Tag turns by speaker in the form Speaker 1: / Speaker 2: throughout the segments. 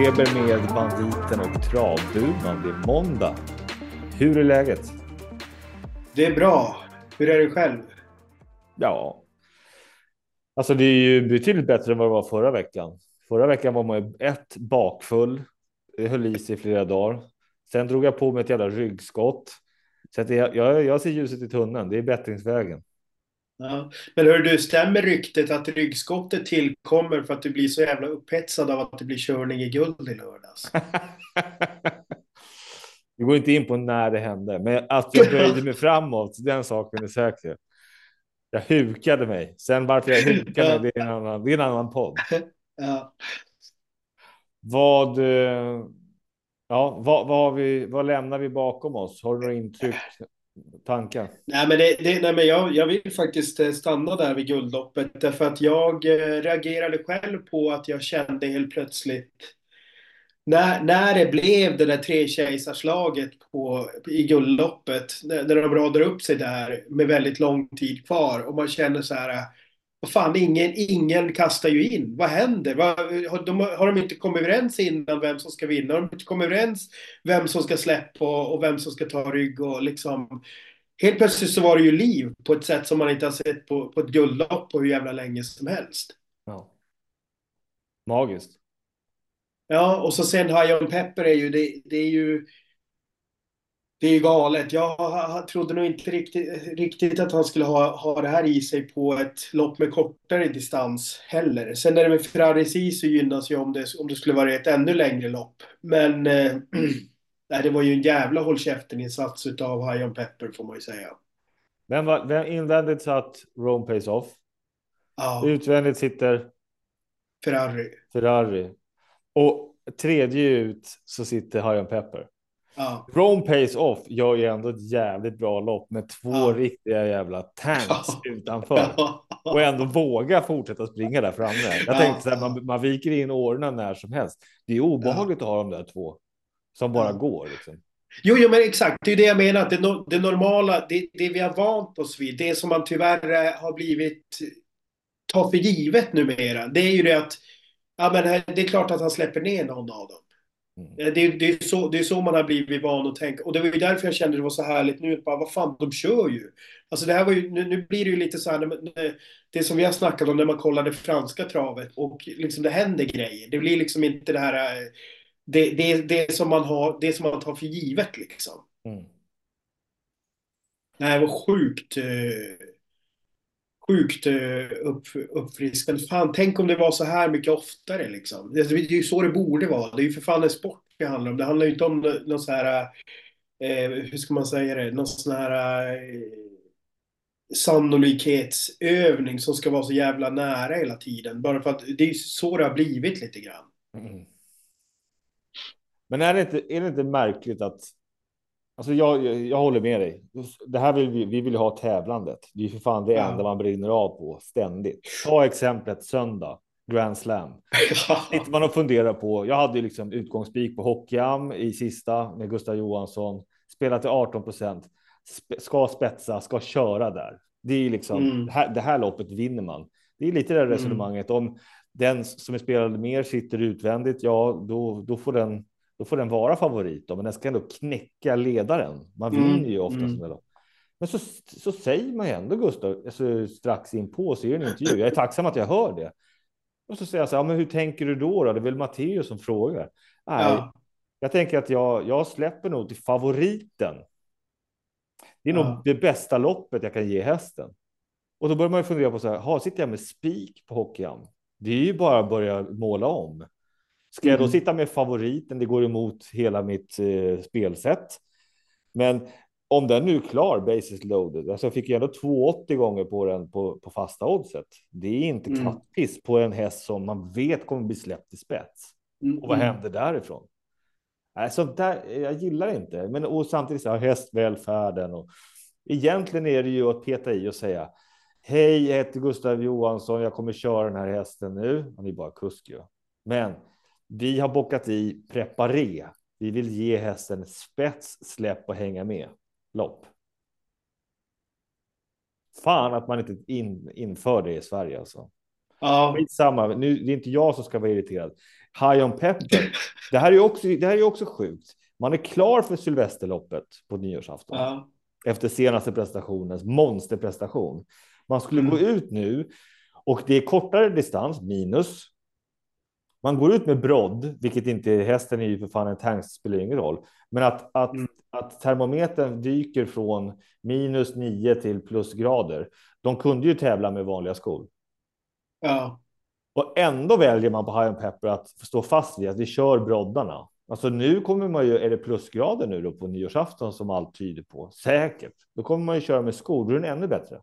Speaker 1: Travfeber med banditen och travburman. Det är måndag. Hur är läget?
Speaker 2: Det är bra. Hur är det själv?
Speaker 1: Ja, alltså det är ju betydligt bättre än vad det var förra veckan. Förra veckan var man ett bakfull. Det höll i sig i flera dagar. Sen drog jag på mig ett jävla ryggskott. Så att det, jag, jag ser ljuset i tunneln. Det är bättringsvägen.
Speaker 2: Ja. Men hör du, stämmer ryktet att ryggskottet tillkommer för att du blir så jävla upphetsad av att det blir körning i guld i lördags?
Speaker 1: Vi går inte in på när det hände, men att jag böjde mig framåt, den saken är säker. Jag hukade mig. Sen varför jag hukade, det är en annan, det är en annan podd.
Speaker 2: Ja.
Speaker 1: Vad, eh, ja, vad, vad, vi, vad lämnar vi bakom oss? Har du några intryck, tankar?
Speaker 2: Nej, men, det, det, nej, men jag, jag vill faktiskt eh, stanna där vid guldloppet därför att jag eh, reagerade själv på att jag kände helt plötsligt när, när det blev det där trekejsarslaget i guldloppet, när, när de radar upp sig där med väldigt lång tid kvar och man känner så här, vad fan, ingen, ingen kastar ju in. Vad händer? Vad, har, de, har de inte kommit överens innan vem som ska vinna? Har de inte kommit överens vem som ska släppa och, och vem som ska ta rygg och liksom Helt plötsligt så var det ju liv på ett sätt som man inte har sett på, på ett guldlopp på hur jävla länge som helst.
Speaker 1: Ja. Magiskt.
Speaker 2: Ja, och så sen High On Pepper är ju, det, det är ju, det är ju galet. Jag trodde nog inte riktigt, riktigt att han skulle ha, ha det här i sig på ett lopp med kortare distans heller. Sen är det med Ferraris i så gynnas ju om det, om det skulle vara ett ännu längre lopp. Men eh, det var ju en jävla håll käften-insats utav High On Pepper får man ju säga.
Speaker 1: Vem var, vem invändigt satt Rome Pace Off?
Speaker 2: Ja,
Speaker 1: Utvändigt sitter
Speaker 2: Ferrari.
Speaker 1: Ferrari. Och tredje ut så sitter High On Pepper.
Speaker 2: Ja.
Speaker 1: Rome Pace Off gör ju ändå ett jävligt bra lopp med två
Speaker 2: Ja.
Speaker 1: riktiga jävla tanks utanför. Och ändå våga fortsätta springa där framme. Jag
Speaker 2: Ja.
Speaker 1: tänkte så här, man, man viker in åren när som helst. Det är obehagligt att ha de där två som bara går. Liksom.
Speaker 2: Jo, jo, men exakt. Det är det jag menar. Det, no det normala, det, det vi har vant oss vid, det som man tyvärr eh, har blivit ta för givet numera, det är ju det att ja, men här- det är klart att han släpper ner någon av dem.
Speaker 1: Mm.
Speaker 2: Det, är- det, är så, det är så man har blivit van att tänka. Och det var ju därför jag kände det var så härligt nu. Bara, vad fan, de kör ju. Alltså det här var ju, nu, nu blir det ju lite så här, det som vi har snackat om när man kollar det franska travet och liksom det händer grejer. Det blir liksom inte det här, eh, det, det, det, som man har, det som man tar för givet liksom.
Speaker 1: Mm.
Speaker 2: Nej, det var sjukt. eh, Sjukt eh, upp, uppfriskande. Fan, tänk om det var så här mycket oftare liksom. Det är ju så det borde vara. Det är ju för fan en sport det handlar om. Det handlar ju inte om någon så här, eh, hur ska man säga det, någon sån här eh, sannolikhetsövning som ska vara så jävla nära hela tiden. Bara för att det är ju så det har blivit lite grann.
Speaker 1: Mm. Men är det, inte, är det inte märkligt att Alltså jag, jag, jag håller med dig. Det här vill vi, vi vill ha tävlandet. Det är för fan det enda man brinner av på ständigt. Ta exemplet söndag, Grand Slam. Sitter man och funderar på. Jag hade ju liksom utgångsspik på Hockeyam i sista med Gustav Johansson. Spelat till 18 procent. Ska spetsa, ska köra där. Det är liksom
Speaker 2: Mm.
Speaker 1: det, här, det här loppet vinner man. Det är lite det
Speaker 2: Mm.
Speaker 1: resonemanget om den som är spelade mer sitter utvändigt. Ja, då, då får den. Då får den vara favorit, då, men den ska ändå knäcka ledaren. Man
Speaker 2: Mm,
Speaker 1: vinner ju ofta
Speaker 2: mm.
Speaker 1: sådana lopp. Men så, så säger man ju ändå Gustav, alltså, strax in på så är det en intervju. Jag är tacksam att jag hör det. Och så säger jag så här, men hur tänker du då? då? Det är väl Matteo som frågar. Nej,
Speaker 2: Ja.
Speaker 1: jag tänker att jag, jag släpper nog till favoriten. Det är
Speaker 2: Ja.
Speaker 1: nog det bästa loppet jag kan ge hästen. Och då börjar man ju fundera på så här, ha, sitter jag med spik på Hockeyam? Det är ju bara att börja måla om. Ska jag då
Speaker 2: Mm.
Speaker 1: sitta med favoriten? Det går emot hela mitt eh, spelsätt. Men om den nu är klar, basis loaded, alltså jag fick ju ändå 2,80 gånger på den på, på fasta oddset. Det är inte
Speaker 2: Mm.
Speaker 1: kattpiss på en häst som man vet kommer bli släppt i spets.
Speaker 2: Mm,
Speaker 1: Och vad
Speaker 2: mm.
Speaker 1: händer därifrån? Sånt där, jag gillar inte. Men och samtidigt så här, hästvälfärden och egentligen är det ju att peta i och säga Hej, jag heter Gustav Johansson. Jag kommer köra den här hästen nu. Han är bara kusk ju. Men vi har bockat i preparé. Vi vill ge hästen spets, släpp och hänga med lopp. Fan att man inte in, inför det i Sverige alltså.
Speaker 2: Ja.
Speaker 1: Skitsamma, nu, det är inte jag som ska vara irriterad. High on pepper. Det här är också, det här är också sjukt. Man är klar för Sylvesterloppet på nyårsafton.
Speaker 2: Ja.
Speaker 1: Efter senaste prestationens monsterprestation. Man skulle
Speaker 2: Mm.
Speaker 1: gå ut nu och det är kortare distans, minus. Man går ut med brodd, vilket inte hästen är ju för fan en tank, spelar ingen roll. Men att, att,
Speaker 2: Mm.
Speaker 1: att termometern dyker från minus 9 till plusgrader. De kunde ju tävla med vanliga skor.
Speaker 2: Ja.
Speaker 1: Och ändå väljer man på High Pepper att stå fast vid att vi kör broddarna. Alltså nu kommer man ju, är det plusgrader nu då på nyårsafton som allt tyder på? Säkert. Då kommer man ju köra med skor, då är den ännu bättre.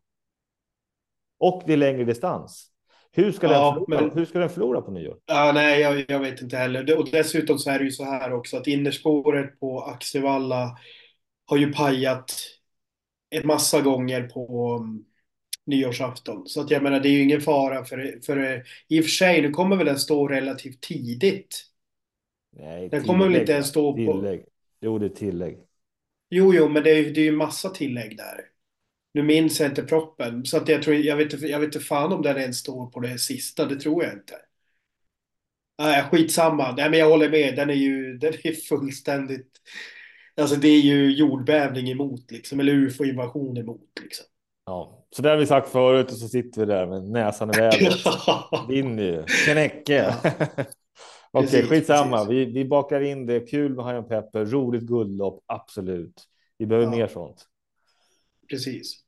Speaker 1: Och det är längre distans. Hur ska,
Speaker 2: Ja,
Speaker 1: den, förlora,
Speaker 2: men-
Speaker 1: hur ska den förlora på nyår?
Speaker 2: Ja, nej, jag, jag vet inte heller. Och dessutom så är det ju så här också att innerspåret på Axevalla har ju pajat en massa gånger på um, nyårsafton. Så att jag menar, det är ju ingen fara för, för i och för sig, nu kommer väl den stå relativt tidigt.
Speaker 1: Nej,
Speaker 2: Den kommer väl
Speaker 1: tillägg,
Speaker 2: inte ens stå på-
Speaker 1: tillägg. Jo, det är tillägg.
Speaker 2: Jo, jo, men det är ju massa tillägg där. Nu minns jag inte proppen, så att jag tror, jag vet, inte- jag vet inte fan om den ens står på det sista, det tror jag inte. Nej, skitsamma. Nej, men jag håller med, den är ju, den är fullständigt, alltså det är ju jordbävning emot liksom, eller ufo-invasion emot liksom.
Speaker 1: Ja, så det har vi sagt förut och så sitter vi där med näsan i vädret. Vinner ju. Knäcke. Okej,
Speaker 2: Precis,
Speaker 1: skitsamma.
Speaker 2: precis.
Speaker 1: Vi, vi bakar in det. Kul med on Pepper. Roligt guldlopp. Absolut. Vi behöver
Speaker 2: Ja.
Speaker 1: mer sånt.
Speaker 2: Precis.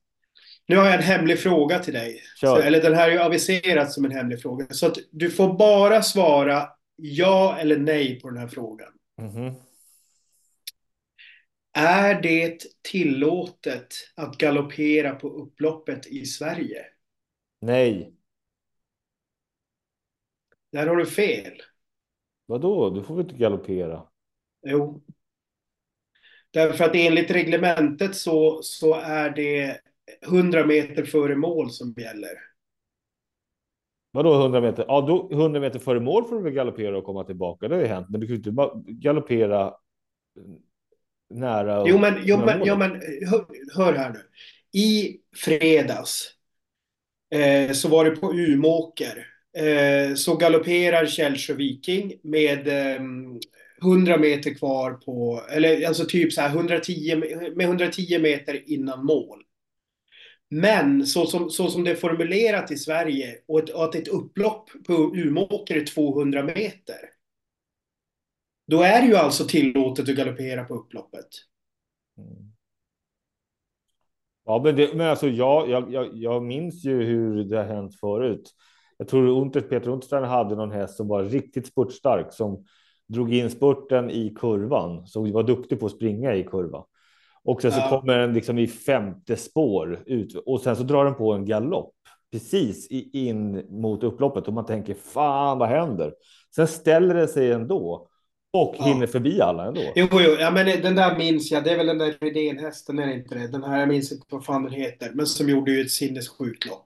Speaker 2: Nu har jag en hemlig fråga till dig. Så, eller den här är ju aviserad som en hemlig fråga. Så att du får bara svara ja eller nej på den här frågan.
Speaker 1: Mhm.
Speaker 2: Är det tillåtet att galoppera på upploppet i Sverige?
Speaker 1: Nej.
Speaker 2: Där har du fel.
Speaker 1: Vadå? Du får väl inte galoppera?
Speaker 2: Jo. Därför att enligt reglementet så, så är det 100 meter före mål som gäller.
Speaker 1: Vadå 100 meter? Ja, då 100 meter före mål får du väl galoppera och komma tillbaka. Det har ju hänt, men du kan ju inte bara galoppera nära.
Speaker 2: Jo men, jo, men, jo, men hör, hör här nu. I fredags eh, så var det på Umåker. Eh, så galopperar Källsjö Viking med eh, 100 meter kvar på, eller alltså typ så här 110, med 110 meter innan mål. Men så som, så som det är formulerat i Sverige och, ett, och att ett upplopp på Umeåker är 200 meter. Då är det ju alltså tillåtet att galoppera på upploppet.
Speaker 1: Mm. Ja, men, det, men alltså jag, jag, jag, jag minns ju hur det har hänt förut. Jag tror Unter, Peter Unterstein hade någon häst som var riktigt spurtstark som drog in spurten i kurvan, som var duktig på att springa i kurva. Och sen så
Speaker 2: Ja.
Speaker 1: kommer den liksom i femte spår ut och sen så drar den på en galopp precis in mot upploppet och man tänker fan vad händer? Sen ställer det sig ändå och
Speaker 2: Ja.
Speaker 1: hinner förbi alla ändå.
Speaker 2: Jo, jo, ja, men den där minns jag. Det är väl den där Rydén-hästen, är det inte det? Den här, jag minns inte vad fan den heter, men som gjorde ju ett sinnessjukt lopp.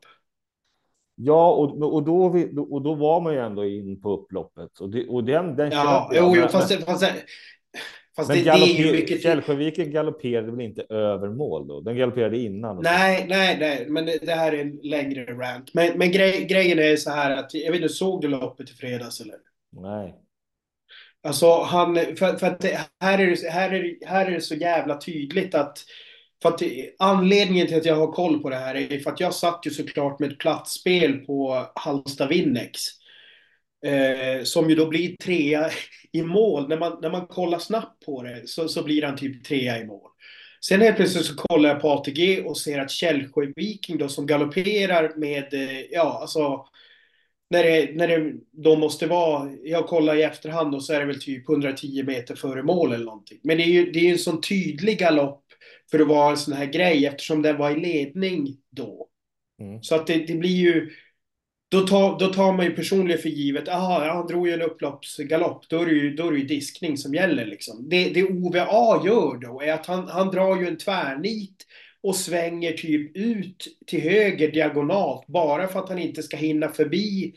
Speaker 1: Ja, och, och, då, och då var man ju ändå in på upploppet. Och, det, och den, den
Speaker 2: Ja,
Speaker 1: köper jag.
Speaker 2: jo,
Speaker 1: Men-
Speaker 2: fast, fast, fast
Speaker 1: men
Speaker 2: det, det är ju
Speaker 1: galopper-
Speaker 2: mycket...
Speaker 1: Källsjöviken galopperade väl inte över mål då? Den galopperade innan.
Speaker 2: Nej, nej, nej, men det, det här är en längre rant. Men, men grej, grejen är så här att, jag vet inte, såg du loppet i fredags eller?
Speaker 1: Nej.
Speaker 2: Alltså han, för, för att det, här, är det, här, är här är det så jävla tydligt att, för att anledningen till att jag har koll på det här är för att jag satt ju såklart med ett platsspel på Halmstad Winnex. Eh, som ju då blir trea i mål. När man, när man kollar snabbt på det så, så blir han typ trea i mål. Sen helt plötsligt så kollar jag på ATG och ser att Källsjö Viking då som galopperar med, eh, ja alltså när det, när det då måste vara, jag kollar i efterhand och så är det väl typ 110 meter före mål eller någonting. Men det är ju, det är en sån tydlig galopp för att vara en sån här grej eftersom den var i ledning då.
Speaker 1: Mm.
Speaker 2: Så att det, det blir ju, då tar, då tar man ju personligen för givet, aha, han drog ju en upploppsgalopp, då är det ju, då är det ju diskning som gäller liksom. Det, det OVA gör då är att han, han drar ju en tvärnit och svänger typ ut till höger diagonalt bara för att han inte ska hinna förbi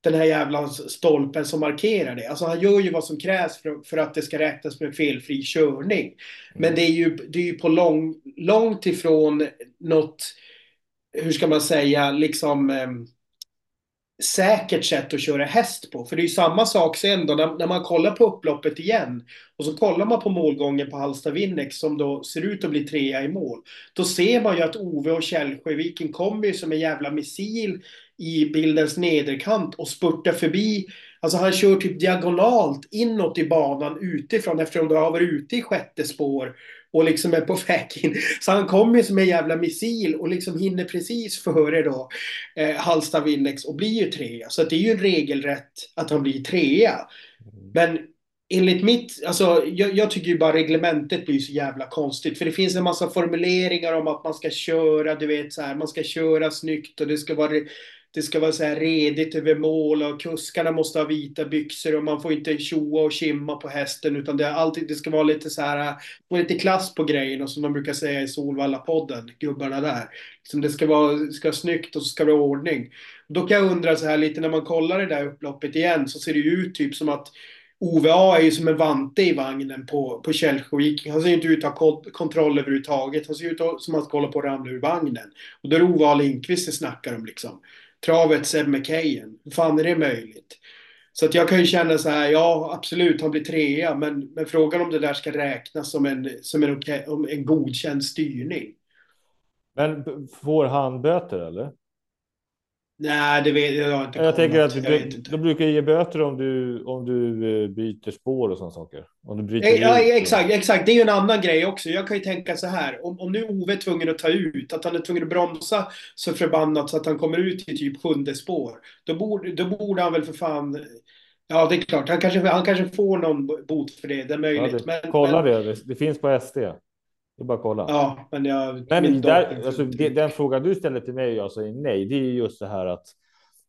Speaker 2: den här jävla stolpen som markerar det. Alltså han gör ju vad som krävs för, för att det ska räknas med felfri körning. Men det är ju, det är ju på lång, långt ifrån något, hur ska man säga, liksom ehm, säkert sätt att köra häst på. För det är ju samma sak sen då när, när man kollar på upploppet igen och så kollar man på målgången på Halsta Winnex som då ser ut att bli trea i mål. Då ser man ju att Ove och Källsjöviken kommer ju som en jävla missil i bildens nederkant och spurtar förbi. Alltså han kör typ diagonalt inåt i banan utifrån eftersom du har varit ute i sjätte spår och liksom är på väg in. Så han kommer som en jävla missil och liksom hinner precis före då eh, Halsta Winnex och blir ju trea. Så det är ju en regelrätt att han blir trea. Men enligt mitt, alltså jag, jag, tycker ju bara reglementet blir så jävla konstigt. För det finns en massa formuleringar om att man ska köra, du vet så här, man ska köra snyggt och det ska vara det ska vara så här redigt över mål och kuskarna måste ha vita byxor och man får inte tjoa och kimma på hästen utan det, är alltid, det ska vara lite så här, lite klass på grejen som de brukar säga i Solvalla-podden, gubbarna där. Som det ska vara, ska vara snyggt och så ska det vara ordning. Då kan jag undra så här lite när man kollar det där upploppet igen så ser det ju ut typ som att OVA är ju som en vante i vagnen på, på Källsjövik. Han ser ju inte ut att ha kontroll överhuvudtaget. Han ser ut som att hålla på att ramla ur vagnen. Och då är det OVA Lindqvist det snackar om liksom travet Seb McKayen. Hur fan är det möjligt? Så att jag kan ju känna så här, ja absolut han blir trea, men, men frågan om det där ska räknas som en, som en, en godkänd styrning.
Speaker 1: Men får han böter eller?
Speaker 2: Nej, det vet jag inte.
Speaker 1: Jag tänker att du, de brukar ge böter om du, om du eh, byter spår och sådana saker. Om du bryter
Speaker 2: ja, ja, exakt, exakt. Det är ju en annan grej också. Jag kan ju tänka så här. Om, om nu Ove är tvungen att ta ut, att han är tvungen att bromsa så förbannat så att han kommer ut i typ sjunde spår. Då borde, då borde han väl för fan... Ja, det är klart. Han kanske, han kanske får någon bot för det. Det är möjligt. Ja,
Speaker 1: det, men, kolla men, det. Det finns på SD. Det är bara att kolla.
Speaker 2: Ja, men jag...
Speaker 1: Men där, alltså, det, den fråga du ställer till mig och jag säger nej, det är just det här att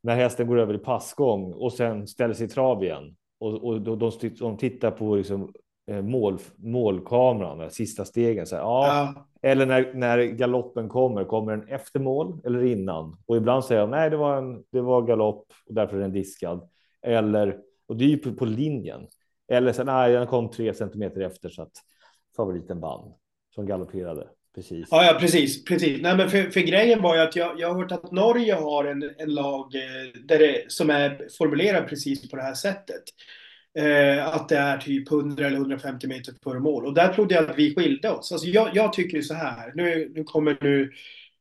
Speaker 1: när hästen går över i passgång och sen ställer sig i trav igen och, och de, de, de tittar på liksom, eh, mål, målkameran, sista stegen. Så här, ja. ja. Eller när, när galoppen kommer, kommer den efter mål eller innan? Och ibland säger jag nej, det var en, det var galopp och därför är den diskad. Eller, och det är ju på, på linjen. Eller så nej, den kom tre centimeter efter så att favoriten vann som galopperade. Precis.
Speaker 2: Ja, ja, precis. precis. Nej, men för, för grejen var ju att jag, jag har hört att Norge har en, en lag eh, där det, som är formulerad precis på det här sättet. Eh, att det är typ 100 eller 150 meter före mål. Och där trodde jag att vi skilde oss. Alltså jag, jag tycker så här. Nu, nu kommer nu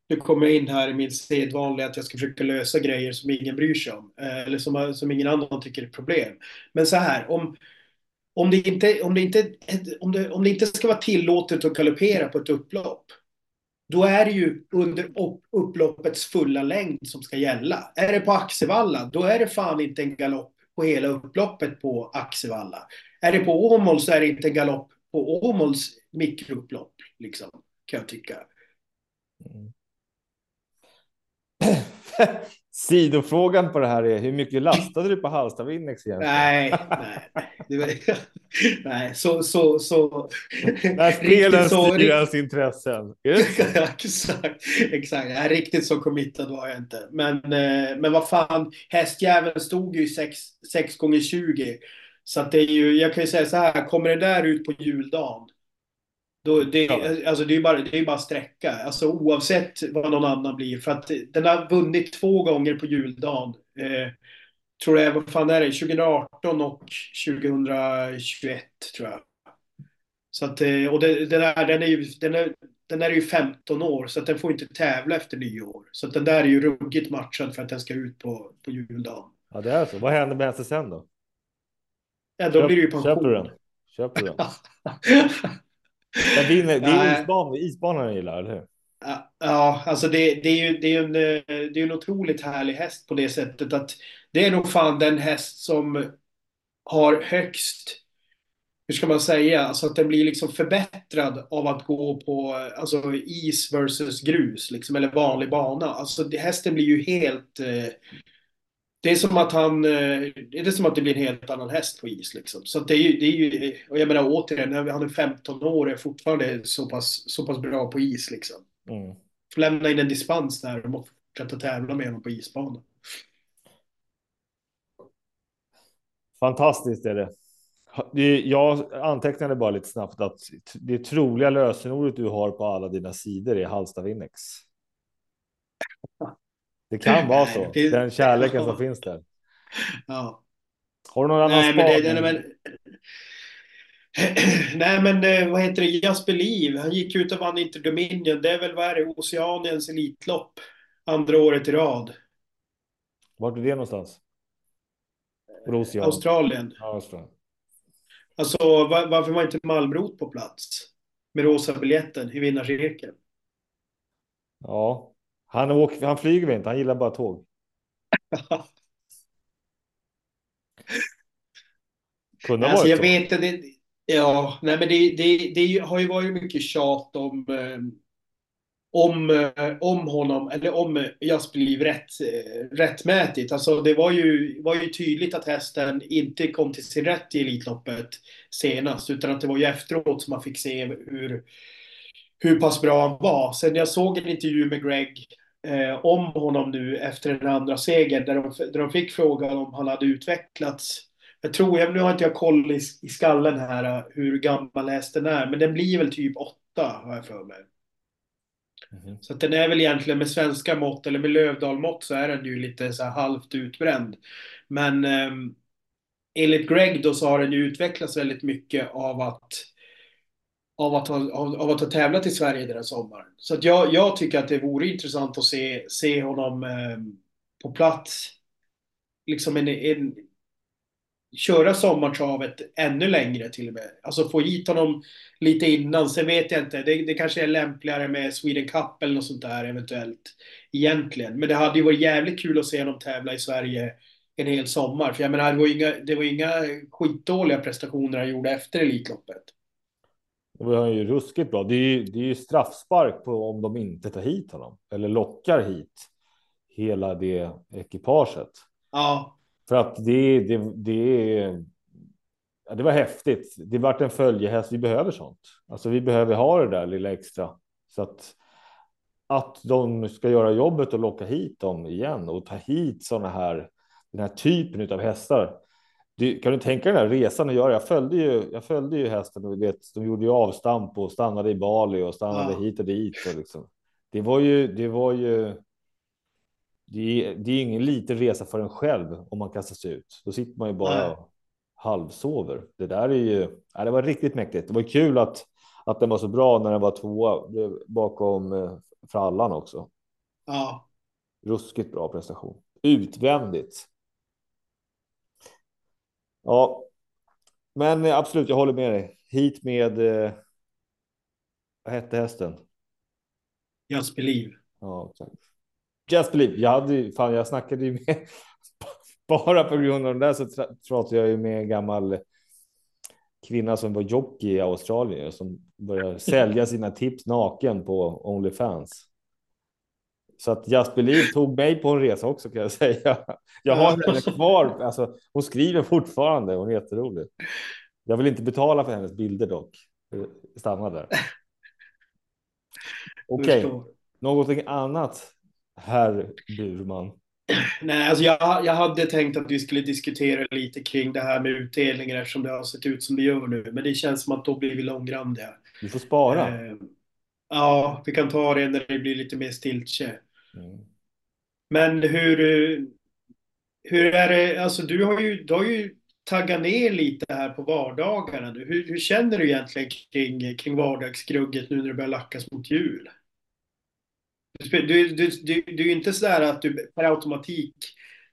Speaker 2: nu kommer jag in här i min sedvanliga att jag ska försöka lösa grejer som ingen bryr sig om. Eh, eller som, som ingen annan tycker är problem. Men så här, om, om det inte, om det inte, om det, om det inte ska vara tillåtet att galoppera på ett upplopp, då är det ju under upploppets fulla längd som ska gälla. Är det på Axevalla, då är det fan inte en galopp på hela upploppet på Axevalla. Är det på Åmål så är det inte en galopp på Åmåls mikroupplopp, liksom, kan jag tycka. Mm.
Speaker 1: Sidofrågan på det här är hur mycket lastade du på Hallstavik egentligen?
Speaker 2: Nej, nej, nej, så, så, så.
Speaker 1: När spelen styr ens intressen.
Speaker 2: exakt, exakt. Nej, riktigt så committad var jag inte. Men, eh, men vad fan, hästjäveln stod ju 6 gånger 20 Så det är ju, jag kan ju säga så här, kommer det där ut på juldagen då, det, ja. alltså det är bara, det är bara sträcka, alltså oavsett vad någon annan blir. För att den har vunnit två gånger på juldagen. Eh, tror jag, vad fan är det, 2018 och 2021 tror jag. Så att, eh, och det, den, är, den, är ju, den, är, den är ju 15 år så att den får inte tävla efter nyår. Så att den där är ju ruggigt matchad för att den ska ut på, på juldagen.
Speaker 1: Ja det är så. Vad händer med hästen sen då?
Speaker 2: Ja då Köp, blir det ju pension.
Speaker 1: Köper du den? Köper du den? Men det är, det är isban, isbanan jag gillar, eller hur?
Speaker 2: Ja, alltså det, det, är ju det är en, det är en otroligt härlig häst på det sättet att det är nog fan den häst som har högst, hur ska man säga, alltså att den blir liksom förbättrad av att gå på alltså is versus grus, liksom, eller vanlig bana. Alltså hästen blir ju helt eh, det är som att han, eh, det är som att det blir en helt annan häst på is liksom. Så det är ju, det är ju och jag menar återigen, han är 15 år och är fortfarande så pass, så pass bra på is liksom. Mm. Lämna in en dispens där och fortsätta tävla med honom på isbanan.
Speaker 1: Fantastiskt är det. Jag antecknade bara lite snabbt att det troliga lösenordet du har på alla dina sidor är Halsta Winnex. Det kan vara så. Den kärleken som finns där.
Speaker 2: Ja.
Speaker 1: Har du någon annan
Speaker 2: Nej, men det,
Speaker 1: spaning?
Speaker 2: men... Nej, men eh, vad heter det? Jasper Liv, han gick ut och vann Inter Dominion. Det är väl, vad är det, Oceaniens Elitlopp. Andra året i rad.
Speaker 1: Vart är det någonstans? Rosian.
Speaker 2: Australien.
Speaker 1: Ja, Australien.
Speaker 2: Alltså, var, varför var inte Malmrot på plats? Med rosa biljetten i vinnarcirkeln.
Speaker 1: Ja, han, åker, han flyger inte, han gillar bara tåg. Kunde
Speaker 2: Alltså
Speaker 1: varit
Speaker 2: jag vet inte. Det, ja, nej men det, det, det har ju varit mycket tjat om, eh, om, eh, om honom, eller om Jasper Liv rätt, eh, rättmätigt. Alltså det var ju, var ju tydligt att hästen inte kom till sin rätt i Elitloppet senast, utan att det var ju efteråt som man fick se hur, hur pass bra han var. Sen jag såg en intervju med Greg eh, om honom nu efter den andra segern, där de, där de fick frågan om han hade utvecklats jag tror, jag, nu har inte jag koll i, i skallen här eh, hur gammal hästen är, men den blir väl typ åtta har jag för mig.
Speaker 1: Mhm.
Speaker 2: Så den är väl egentligen med svenska mått eller med Lövdal-mått så är den ju lite så här halvt utbränd. Men eh, enligt Greg då så har den ju utvecklats väldigt mycket av att av att, ha, av, att ha tävlat i Sverige den här sommaren. Så att jag, jag tycker att det vore intressant att se, se honom eh, på plats. Liksom en, en, köra sommartravet ännu längre till och med. Alltså få hit honom lite innan. Sen vet jag inte. Det, det kanske är lämpligare med Sweden Cup eller något sånt där eventuellt. Egentligen. Men det hade ju varit jävligt kul att se honom tävla i Sverige en hel sommar. För jag menar, det var ju inga, det var inga skitdåliga prestationer han gjorde efter Elitloppet.
Speaker 1: Det var ju ruskigt bra. Det är ju, det är ju straffspark på om de inte tar hit honom eller lockar hit hela det ekipaget.
Speaker 2: Ja,
Speaker 1: För att det, det, det, det var häftigt. Det vart en följehäst. Vi behöver sånt. Alltså vi behöver ha det där lilla extra. Så att, att de ska göra jobbet och locka hit dem igen och ta hit sådana här, den här typen av hästar. Du, kan du tänka dig den här resan att göra? Jag följde ju, jag följde ju hästen och vet, de gjorde ju avstamp och stannade i Bali och stannade
Speaker 2: Ja.
Speaker 1: hit och dit. Och liksom. Det var ju, det var ju. Det är, det är ingen liten resa för en själv om man kastas ut. Då sitter man ju bara
Speaker 2: Nej.
Speaker 1: och halvsover. Det där är ju. Ja, det var riktigt mäktigt. Det var kul att att den var så bra när den var tvåa bakom eh, frallan också.
Speaker 2: ja.
Speaker 1: Ruskigt bra prestation. Utvändigt. Ja, men eh, absolut, jag håller med dig. Hit med. Eh, vad hette hästen?
Speaker 2: Jasper Liv.
Speaker 1: Ja, tack. Just Believe. Jag hade ju, fan, jag snackade ju med bara på grund av den där så pratade jag ju med en gammal kvinna som var jockey i Australien som började sälja sina tips naken på Onlyfans. Så att Just Believe tog mig på en resa också kan jag säga. Jag har henne kvar. Alltså, hon skriver fortfarande. Hon är jätterolig. Jag vill inte betala för hennes bilder dock. Stanna där. Okej,
Speaker 2: Förstår.
Speaker 1: någonting annat, herr Burman.
Speaker 2: Nej, alltså jag, jag hade tänkt att vi skulle diskutera lite kring det här med utdelningar eftersom det har sett ut som det gör nu. Men det känns som att då blir vi långrandiga.
Speaker 1: Du får spara.
Speaker 2: Eh, ja, vi kan ta det när det blir lite mer stiltje.
Speaker 1: Mm.
Speaker 2: Men hur, hur är det, alltså du har ju, du har ju taggat ner lite här på vardagarna. Hur, hur känner du egentligen kring, kring vardagsgrugget nu när det börjar lackas mot jul? Du, du, du, du, du är ju inte sådär att du per automatik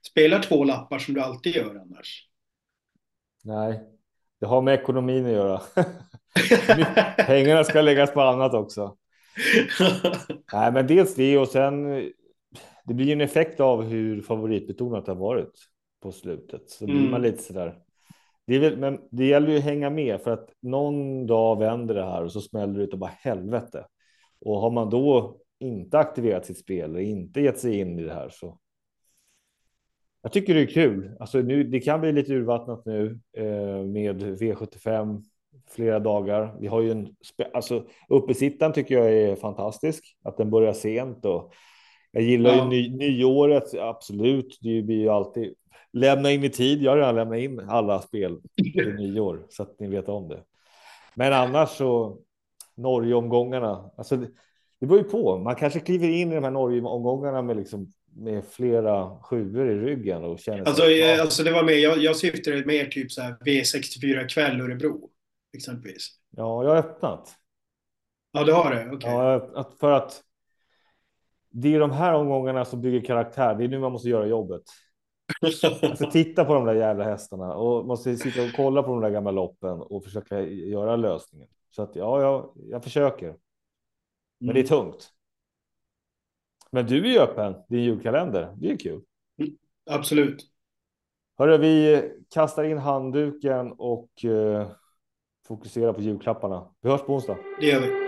Speaker 2: spelar två lappar som du alltid gör annars.
Speaker 1: Nej, det har med ekonomin att göra. Pengarna ska läggas på annat också. Nej, men dels det och sen. Det blir en effekt av hur favoritbetonat det har varit på slutet. Så blir
Speaker 2: Mm.
Speaker 1: man lite sådär. Det väl, men det gäller ju att hänga med för att någon dag vänder det här och så smäller det ut och bara helvete. Och har man då inte aktiverat sitt spel och inte gett sig in i det här så. Jag tycker det är kul. Alltså nu, det kan bli lite urvattnat nu eh, med V75 flera dagar. Vi har ju en alltså uppesittan tycker jag är fantastisk att den börjar sent och jag gillar
Speaker 2: Ja.
Speaker 1: ju ny, nyåret. Absolut, det blir ju alltid lämna in i tid. Jag har redan lämnat in alla spel till nyår så att ni vet om det. Men annars så Norge omgångarna. Alltså det, det beror ju på. Man kanske kliver in i de här Norge omgångarna med liksom med flera sjuor i ryggen och känner
Speaker 2: Alltså,
Speaker 1: sig...
Speaker 2: alltså det var mer, jag, jag syftade mer typ så här V64 kväll Örebro. Exempelvis.
Speaker 1: Ja, jag har öppnat.
Speaker 2: Ja, det har det? Okej.
Speaker 1: Ja, för att det är de här omgångarna som bygger karaktär. Det är nu man måste göra jobbet. Alltså titta på de där jävla hästarna och måste sitta och kolla på de där gamla loppen och försöka göra lösningen. Så att ja, jag, jag försöker. Men det är tungt. Men du är ju öppen, din julkalender. Det är kul.
Speaker 2: Absolut.
Speaker 1: Hörru, vi kastar in handduken och Fokusera på julklapparna. Vi hörs på onsdag.
Speaker 2: Det gör vi.